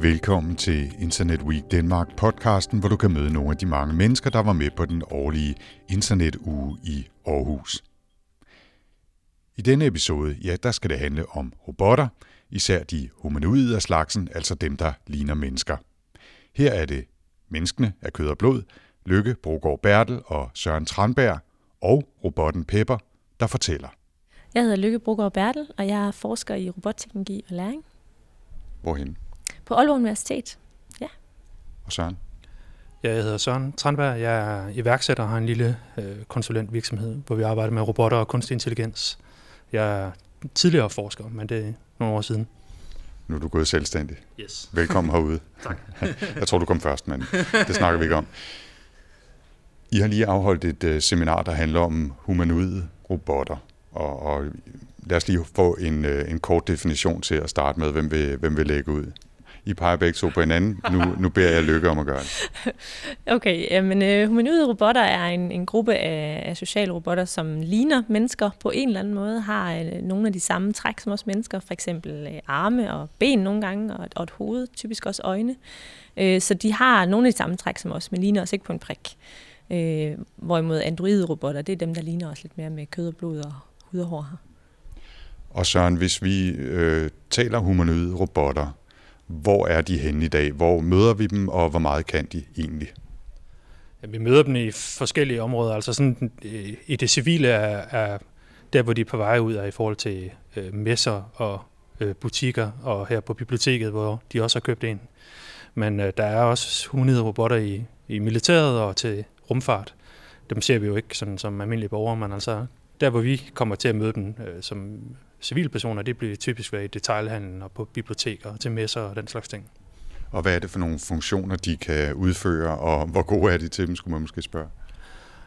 Velkommen til Internet Week Danmark podcasten, hvor du kan møde nogle af de mange mennesker, der var med på den årlige internetuge i Aarhus. I denne episode, ja, der skal det handle om robotter, især de humanoide af slagsen, altså dem, der ligner mennesker. Her er det menneskene af kød og blod, Lykke Brogaard Bertel og Søren Tranberg og robotten Pepper, der fortæller. Jeg hedder Lykke Brogaard Bertel, og jeg er forsker i robotteknologi og læring Hvorhen? på Aalborg Universitet. Og Søren? Ja, jeg hedder Søren Tranberg. Jeg er iværksætter og har en lille øh, konsulentvirksomhed, hvor vi arbejder med robotter og kunstig intelligens. Jeg er tidligere forsker, men det er nogle år siden. Nu er du gået selvstændig. Yes. Velkommen herude. Tak. Jeg tror, du kom først, men det snakker vi ikke om. I har lige afholdt et uh, seminar, der handler om humanoide robotter. Og, og lad os lige få en, uh, en kort definition til at starte med, hvem vil, hvem vil lægge ud. I peger begge to på hinanden. Nu, nu beder jeg Lykke om at gøre det. Okay, men øh, humanoide robotter er en, en gruppe af, af sociale robotter, som ligner mennesker på en eller anden måde, har øh, nogle af de samme træk som os mennesker, for eksempel øh, arme og ben nogle gange, og et, og et hoved, typisk også øjne. Øh, så de har nogle af de samme træk som os, men ligner os ikke på en prik. Øh, hvorimod androide-robotter, det er dem, der ligner os lidt mere med kød og blod og hud og hår her. Og Søren, hvis vi øh, taler humanoide robotter, hvor er de henne i dag? Hvor møder vi dem, og hvor meget kan de egentlig? Ja, vi møder dem i forskellige områder. Altså sådan, øh, i det civile er, er der, hvor de er på vej ud, er i forhold til øh, messer og øh, butikker, og her på biblioteket, hvor de også har købt en. Men øh, der er også humanoide robotter i, i militæret og til rumfart. Dem ser vi jo ikke sådan, som almindelige borgere, men altså der, hvor vi kommer til at møde dem øh, som civilpersoner, det bliver typisk være i detailhandlen og på biblioteker, til messer og den slags ting. Og hvad er det for nogle funktioner, de kan udføre, og hvor gode er de til dem, skulle man måske spørge?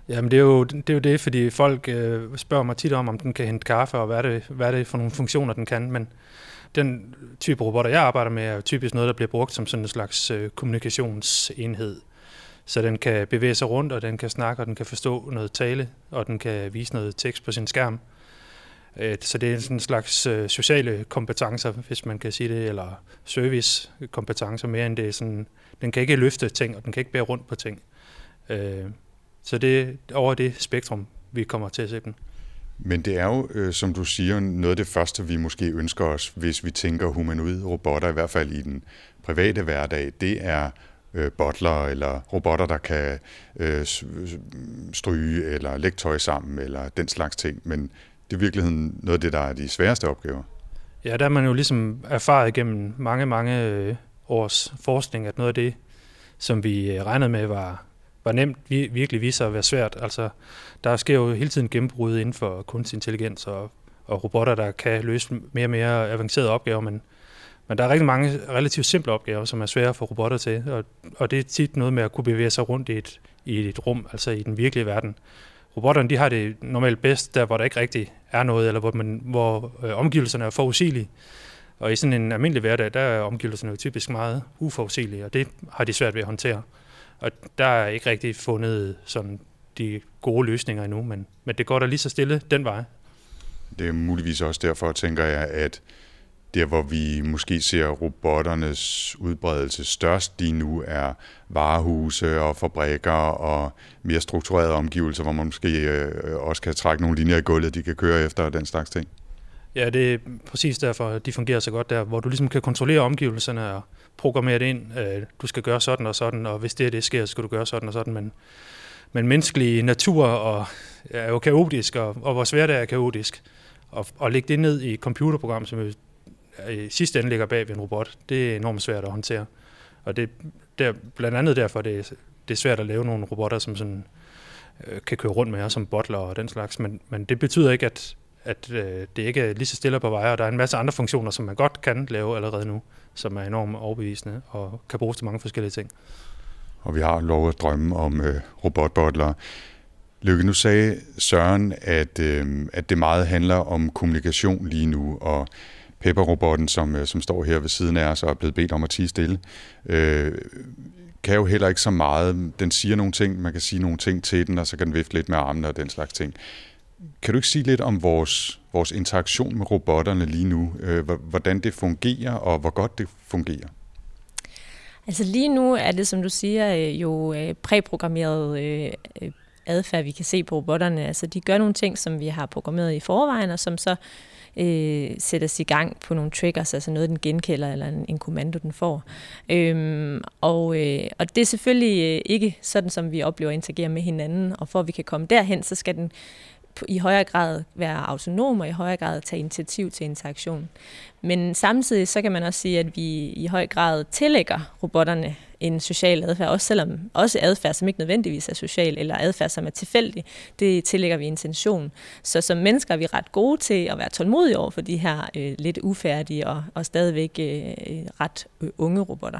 Jamen det er jo det, er jo det fordi folk øh, spørger mig tit om, om den kan hente kaffe, og hvad er, det, hvad er det for nogle funktioner, den kan. Men den type robotter, jeg arbejder med, er jo typisk noget, der bliver brugt som sådan en slags øh, kommunikationsenhed. Så den kan bevæge sig rundt, og den kan snakke, og den kan forstå noget tale, og den kan vise noget tekst på sin skærm. Øh, så det er sådan en slags øh, sociale kompetencer, hvis man kan sige det, eller servicekompetencer mere end det er sådan, den kan ikke løfte ting, og den kan ikke bære rundt på ting. Øh, så det er over det spektrum, vi kommer til at se den. Men det er jo, øh, som du siger, noget af det første, vi måske ønsker os, hvis vi tænker humanoid robotter, i hvert fald i den private hverdag, det er øh, butler eller robotter, der kan øh, stryge eller lægge tøj sammen eller den slags ting. Men det er i virkeligheden noget af det, der er de sværeste opgaver. Ja, der er man jo ligesom erfaret gennem mange, mange øh, års forskning, at noget af det, som vi øh, regnede med var, var nemt, vi- virkelig viser at være svært. Altså, der sker jo hele tiden gennembrud inden for kunstig intelligens og, og robotter, der kan løse mere og mere avancerede opgaver, men, men der er rigtig mange relativt simple opgaver, som er svære for robotter til, og, og det er tit noget med at kunne bevæge sig rundt i et, i et rum, altså i den virkelige verden. Robotterne de har det normalt bedst der, hvor der ikke rigtig er noget, eller hvor, man, hvor øh, omgivelserne er forudsigelige. Og i sådan en almindelig hverdag, der er omgivelserne jo typisk meget uforudsigelige, og det har de svært ved at håndtere. Og der er ikke rigtig fundet sådan de gode løsninger endnu, men, men det går da lige så stille den vej. Det er muligvis også derfor, tænker jeg, at der, hvor vi måske ser robotternes udbredelse størst lige nu, er varehuse og fabrikker og mere strukturerede omgivelser, hvor man måske øh, også kan trække nogle linjer i gulvet, de kan køre efter og den slags ting. Ja, det er præcis derfor, de fungerer så godt der, hvor du ligesom kan kontrollere omgivelserne og programmere det ind. Øh, du skal gøre sådan og sådan, og hvis det er det sker, så skal du gøre sådan og sådan. Men, men menneskelig natur og, er jo kaotisk, og, og vores hverdag er kaotisk. Og, og lægge det ned i et computerprogram, som Øh, i sidste ende ligger bag ved en robot, det er enormt svært at håndtere. Og det er blandt andet derfor, det er, det er svært at lave nogle robotter, som sådan, øh, kan køre rundt med os som bottler og den slags. Men, men det betyder ikke, at, at øh, det ikke er lige så stille på vej, og der er en masse andre funktioner, som man godt kan lave allerede nu, som er enormt overbevisende og kan bruges til mange forskellige ting. Og vi har lov at drømme om øh, robotbottler. Lykke, nu sagde Søren, at, øh, at det meget handler om kommunikation lige nu, og Pepper-robotten, som, øh, som står her ved siden af os og er blevet bedt om at tige stille, øh, kan jo heller ikke så meget. Den siger nogle ting, man kan sige nogle ting til den, og så kan den vifte lidt med armene og den slags ting. Kan du ikke sige lidt om vores, vores interaktion med robotterne lige nu? Øh, hvordan det fungerer, og hvor godt det fungerer? Altså lige nu er det, som du siger, øh, jo øh, præprogrammeret adfærd, vi kan se på robotterne. Altså de gør nogle ting, som vi har programmeret i forvejen, og som så øh, sættes i gang på nogle triggers, altså noget, den genkælder, eller en, en kommando, den får. Øhm, og, øh, og det er selvfølgelig øh, ikke sådan, som vi oplever at interagere med hinanden, og for at vi kan komme derhen, så skal den i højere grad være autonom og i højere grad tage initiativ til interaktion. Men samtidig så kan man også sige, at vi i høj grad tillægger robotterne en social adfærd, også selvom også adfærd, som ikke nødvendigvis er social, eller adfærd, som er tilfældig, det tillægger vi intention. Så som mennesker er vi ret gode til at være tålmodige over for de her øh, lidt ufærdige og, og stadigvæk øh, ret øh, unge robotter.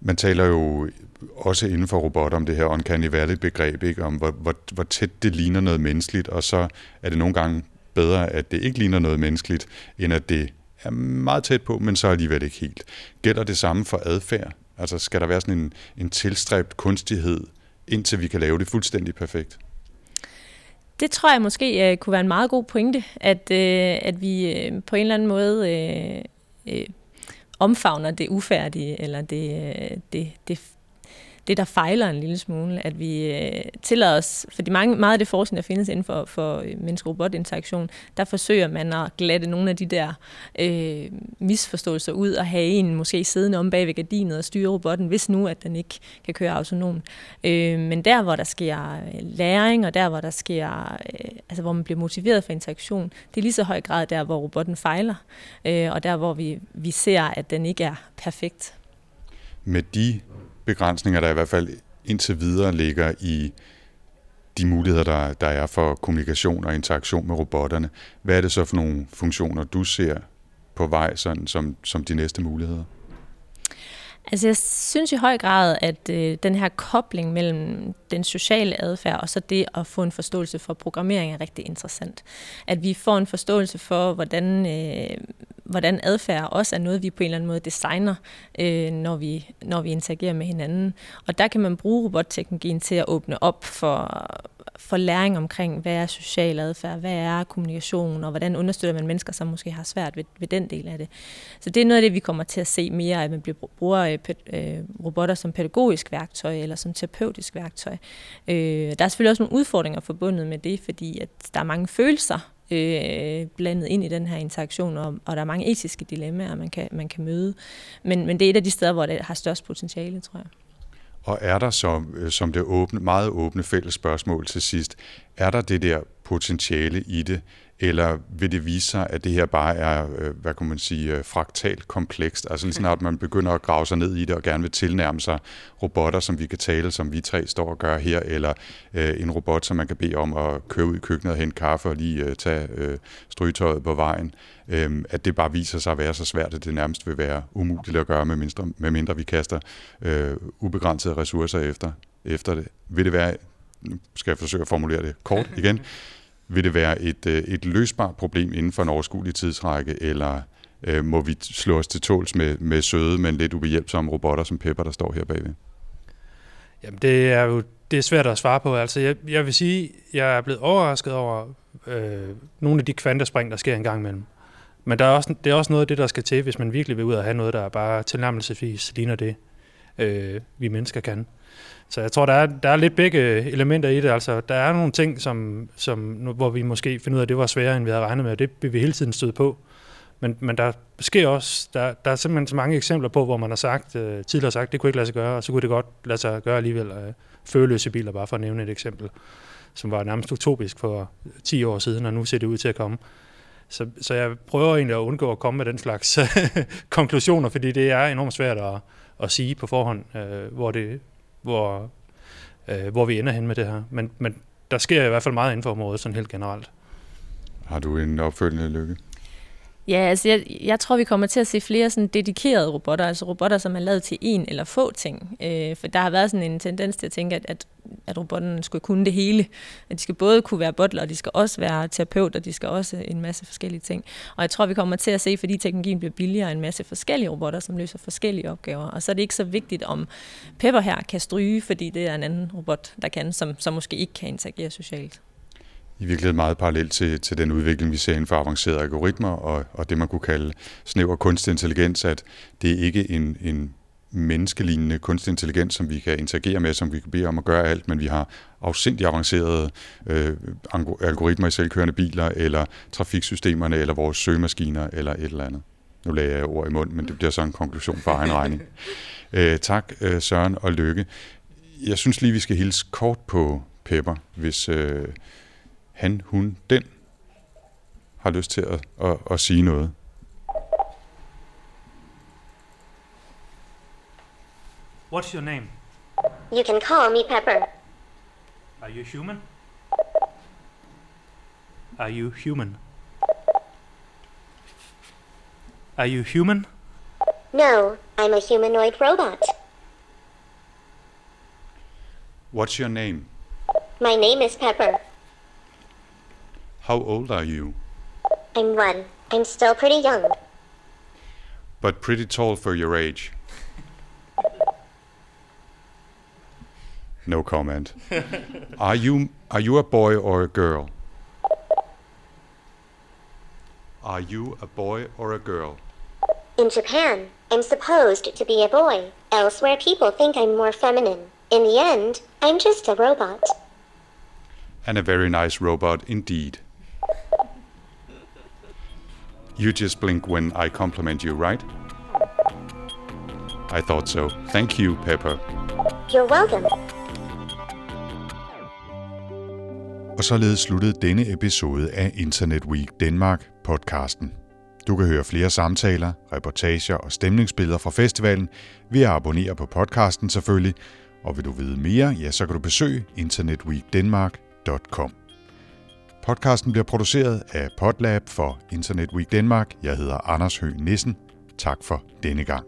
Man taler jo også inden for robotter om det her uncanny valley-begreb, ikke? om hvor, hvor, hvor tæt det ligner noget menneskeligt, og så er det nogle gange bedre, at det ikke ligner noget menneskeligt, end at det er meget tæt på, men så alligevel ikke helt. Gælder det samme for adfærd? Altså skal der være sådan en, en tilstræbt kunstighed, indtil vi kan lave det fuldstændig perfekt? Det tror jeg måske uh, kunne være en meget god pointe, at, uh, at vi uh, på en eller anden måde uh, uh, omfavner det ufærdige, eller det, det, det, det, der fejler en lille smule, at vi øh, tillader os, fordi mange, meget af det forskning, der findes inden for, for øh, menneske-robot-interaktion, der forsøger man at glatte nogle af de der øh, misforståelser ud og have en måske siddende om bag ved gardinet og styre robotten, hvis nu, at den ikke kan køre autonomt. Øh, men der, hvor der sker øh, læring, og der, hvor der sker, øh, altså hvor man bliver motiveret for interaktion, det er lige så høj grad der, hvor robotten fejler, øh, og der, hvor vi, vi ser, at den ikke er perfekt. Med de begrænsninger, der i hvert fald indtil videre ligger i de muligheder, der, der er for kommunikation og interaktion med robotterne. Hvad er det så for nogle funktioner, du ser på vej sådan, som, som de næste muligheder? Altså jeg synes i høj grad, at øh, den her kobling mellem den sociale adfærd og så det at få en forståelse for programmering er rigtig interessant. At vi får en forståelse for, hvordan, øh, hvordan adfærd også er noget, vi på en eller anden måde designer, øh, når, vi, når vi interagerer med hinanden. Og der kan man bruge robotteknologien til at åbne op for, for læring omkring, hvad er social adfærd, hvad er kommunikation, og hvordan understøtter man mennesker, som måske har svært ved, ved den del af det. Så det er noget af det, vi kommer til at se mere, at man bruger øh, øh, robotter som pædagogisk værktøj eller som terapeutisk værktøj. Øh, der er selvfølgelig også nogle udfordringer forbundet med det, fordi at der er mange følelser øh, blandet ind i den her interaktion, og, og der er mange etiske dilemmaer, man kan, man kan møde. Men, men det er et af de steder, hvor det har størst potentiale, tror jeg. Og er der så, øh, som det åbne, meget åbne fælles spørgsmål til sidst, er der det der potentiale i det, eller vil det vise sig, at det her bare er, øh, hvad kan man sige, øh, fraktalt komplekst? Altså lige snart man begynder at grave sig ned i det og gerne vil tilnærme sig robotter, som vi kan tale, som vi tre står og gør her, eller øh, en robot, som man kan bede om at køre ud i køkkenet og hente kaffe og lige øh, tage øh, strygetøjet på vejen, øh, at det bare viser sig at være så svært, at det nærmest vil være umuligt at gøre, med mindre, med mindre vi kaster øh, ubegrænsede ressourcer efter, efter det. Vil det være, nu skal jeg forsøge at formulere det kort igen, vil det være et, øh, et løsbart problem inden for en overskuelig tidsrække, eller øh, må vi slå os til tåls med, med søde, men lidt ubehjælpsomme robotter som Pepper, der står her bagved? Jamen, det er jo det er svært at svare på. Altså, jeg, jeg vil sige, jeg er blevet overrasket over øh, nogle af de kvantespring, der sker en gang imellem. Men der er også, det er også noget af det, der skal til, hvis man virkelig vil ud og have noget, der er bare tilnærmelsesvis ligner det, øh, vi mennesker kan. Så jeg tror, der er, der er lidt begge elementer i det. Altså, der er nogle ting, som, som, hvor vi måske finder ud af, at det var sværere, end vi havde regnet med, og det vil vi hele tiden støde på. Men, men der sker også, der, der er simpelthen så mange eksempler på, hvor man har sagt, øh, tidligere sagt, det kunne ikke lade sig gøre, og så kunne det godt lade sig gøre alligevel. Øh, føleløse biler, bare for at nævne et eksempel, som var nærmest utopisk for 10 år siden, og nu ser det ud til at komme. Så, så jeg prøver egentlig at undgå at komme med den slags konklusioner, fordi det er enormt svært at, at sige på forhånd, øh, hvor, det, hvor, øh, hvor vi ender hen med det her. Men, men der sker i hvert fald meget inden for området, sådan helt generelt. Har du en opfølgende lykke? Ja, altså jeg, jeg tror, vi kommer til at se flere sådan dedikerede robotter, altså robotter, som er lavet til en eller få ting. Øh, for der har været sådan en tendens til at tænke, at, at, at robotten skulle kunne det hele. At de skal både kunne være butler, og de skal også være terapeuter, de skal også en masse forskellige ting. Og jeg tror, vi kommer til at se, fordi teknologien bliver billigere, en masse forskellige robotter, som løser forskellige opgaver. Og så er det ikke så vigtigt, om Pepper her kan stryge, fordi det er en anden robot, der kan, som, som måske ikke kan interagere socialt. i virkeligheden meget parallelt til, til den udvikling, vi ser inden for avancerede algoritmer og, og det, man kunne kalde snæver kunstig intelligens, at det er ikke en, en menneskelignende kunstig intelligens, som vi kan interagere med, som vi kan bede om at gøre alt, men vi har afsindig avancerede øh, algoritmer i selvkørende biler, eller trafiksystemerne, eller vores søgemaskiner, eller et eller andet. Nu lagde jeg ord i mund, men det bliver så en konklusion for egen regning. Øh, tak, øh, Søren og Lykke. Jeg synes lige, vi skal hilse kort på Pepper, hvis øh, han, hun, den har lyst til at, at, at sige noget. What's your name? You can call me Pepper. Are you human? Are you human? Are you human? No, I'm a humanoid robot. What's your name? My name is Pepper. How old are you? I'm one. I'm still pretty young. But pretty tall for your age. No comment. are you are you a boy or a girl? Are you a boy or a girl? In Japan, I'm supposed to be a boy. Elsewhere, people think I'm more feminine. In the end, I'm just a robot. And a very nice robot indeed. You just blink when I compliment you, right? I thought so. Thank you, Pepper. You're welcome. Og således sluttede denne episode af Internet Week Danmark podcasten. Du kan høre flere samtaler, reportager og stemningsbilleder fra festivalen ved at abonnere på podcasten selvfølgelig, og vil du vide mere, ja, så kan du besøge internetweekdenmark.com. Podcasten bliver produceret af Podlab for Internet Week Danmark. Jeg hedder Anders Høgh Nissen. Tak for denne gang.